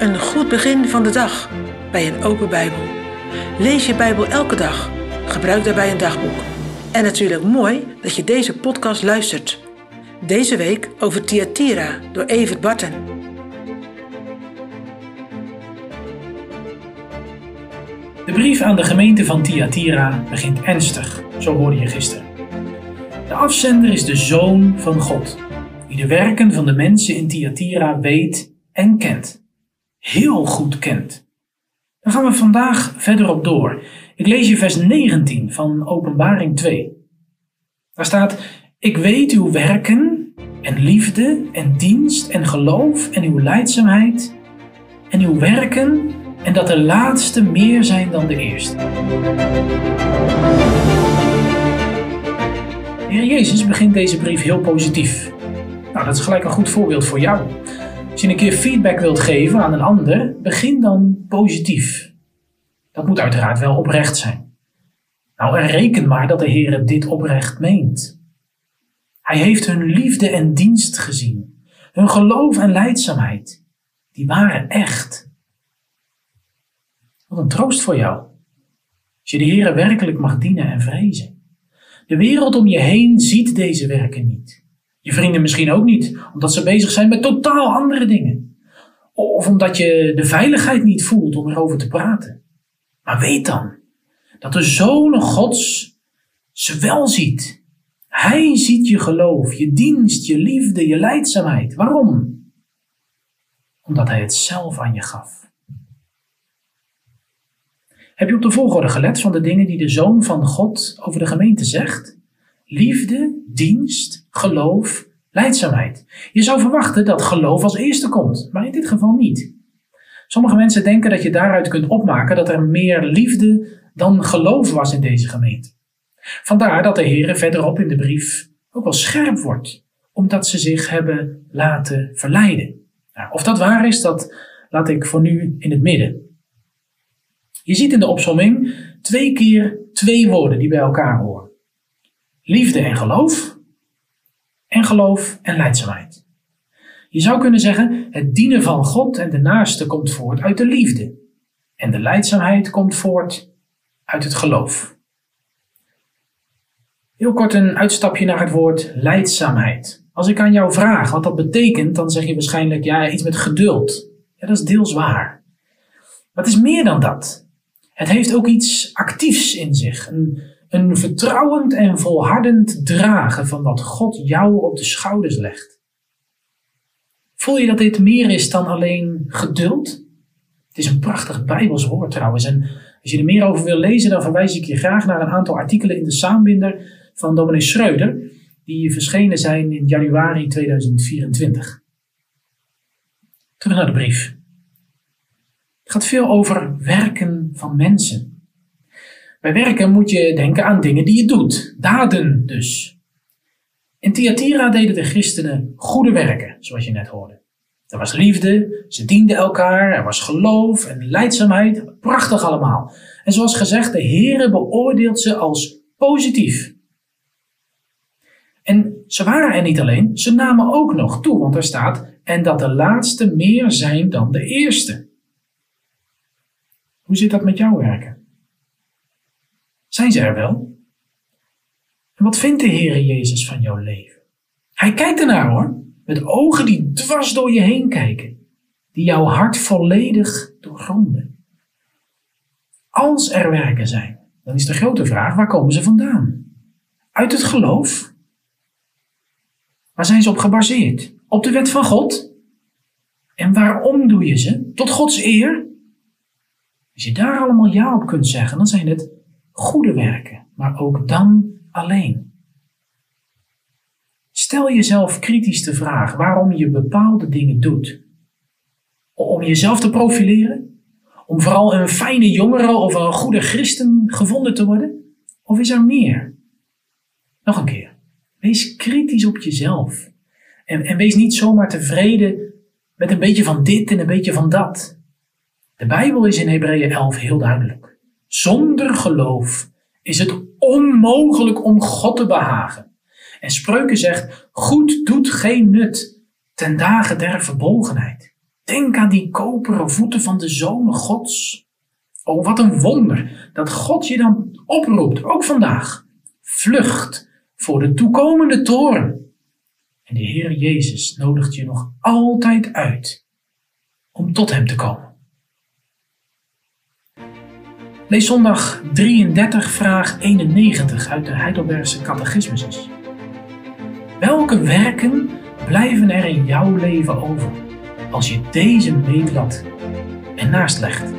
Een goed begin van de dag bij een open Bijbel. Lees je Bijbel elke dag. Gebruik daarbij een dagboek. En natuurlijk mooi dat je deze podcast luistert. Deze week over Thyatira door Evert Barten. De brief aan de gemeente van Thyatira begint ernstig, zo hoorde je gisteren. De afzender is de Zoon van God, die de werken van de mensen in Thyatira weet en kent. Heel goed kent. Daar gaan we vandaag verder op door. Ik lees je vers 19 van Openbaring 2. Daar staat: Ik weet uw werken en liefde en dienst en geloof en uw leidzaamheid en uw werken en dat de laatste meer zijn dan de eerste. De Heer Jezus begint deze brief heel positief. Nou, dat is gelijk een goed voorbeeld voor jou. Als je een keer feedback wilt geven aan een ander, begin dan positief. Dat moet uiteraard wel oprecht zijn. Nou, en reken maar dat de Heer dit oprecht meent. Hij heeft hun liefde en dienst gezien, hun geloof en leidzaamheid. Die waren echt. Wat een troost voor jou. Als je de Heer werkelijk mag dienen en vrezen. De wereld om je heen ziet deze werken niet. Je vrienden misschien ook niet, omdat ze bezig zijn met totaal andere dingen. Of omdat je de veiligheid niet voelt om erover te praten. Maar weet dan dat de Zoon Gods ze wel ziet. Hij ziet je geloof, je dienst, je liefde, je leidzaamheid. Waarom? Omdat Hij het zelf aan je gaf. Heb je op de volgorde gelet van de dingen die de Zoon van God over de gemeente zegt? Liefde, dienst, geloof, leidzaamheid. Je zou verwachten dat geloof als eerste komt, maar in dit geval niet. Sommige mensen denken dat je daaruit kunt opmaken dat er meer liefde dan geloof was in deze gemeente. Vandaar dat de Heer verderop in de brief ook wel scherp wordt, omdat ze zich hebben laten verleiden. Nou, of dat waar is, dat laat ik voor nu in het midden. Je ziet in de opsomming twee keer twee woorden die bij elkaar horen liefde en geloof, en geloof en leidzaamheid. Je zou kunnen zeggen, het dienen van God en de naaste komt voort uit de liefde, en de leidzaamheid komt voort uit het geloof. Heel kort een uitstapje naar het woord leidzaamheid. Als ik aan jou vraag wat dat betekent, dan zeg je waarschijnlijk ja, iets met geduld. Ja, dat is deels waar. Maar het is meer dan dat. Het heeft ook iets actiefs in zich, een, een vertrouwend en volhardend dragen van wat God jou op de schouders legt. Voel je dat dit meer is dan alleen geduld? Het is een prachtig Bijbels woord trouwens. En als je er meer over wil lezen, dan verwijs ik je graag naar een aantal artikelen in de saambinder van dominee Schreuder, die verschenen zijn in januari 2024. Terug naar de brief. Het gaat veel over werken van mensen. Bij werken moet je denken aan dingen die je doet, daden dus. In Thyatira deden de christenen goede werken, zoals je net hoorde. Er was liefde, ze dienden elkaar, er was geloof en leidzaamheid, prachtig allemaal. En zoals gezegd, de Heere beoordeelt ze als positief. En ze waren er niet alleen, ze namen ook nog toe, want er staat, en dat de laatste meer zijn dan de eerste. Hoe zit dat met jouw werken? Zijn ze er wel? En wat vindt de Heere Jezus van jouw leven? Hij kijkt ernaar hoor, met ogen die dwars door je heen kijken, die jouw hart volledig doorgronden. Als er werken zijn, dan is de grote vraag, waar komen ze vandaan? Uit het geloof? Waar zijn ze op gebaseerd? Op de wet van God? En waarom doe je ze? Tot Gods eer? Als je daar allemaal ja op kunt zeggen, dan zijn het goede werken, maar ook dan alleen. Stel jezelf kritisch de vraag waarom je bepaalde dingen doet. Om jezelf te profileren? Om vooral een fijne jongere of een goede christen gevonden te worden? Of is er meer? Nog een keer. Wees kritisch op jezelf. En, en wees niet zomaar tevreden met een beetje van dit en een beetje van dat. De Bijbel is in Hebreeën 11 heel duidelijk. Zonder geloof is het onmogelijk om God te behagen. En Spreuken zegt, goed doet geen nut ten dagen der verbolgenheid. Denk aan die koperen voeten van de zonen Gods. Oh, wat een wonder dat God je dan oproept, ook vandaag. Vlucht voor de toekomende toren. En de Heer Jezus nodigt je nog altijd uit om tot Hem te komen. Lees zondag 33, vraag 91 uit de Heidelbergse Catechismus. Welke werken blijven er in jouw leven over als je deze meetlat en naast legt?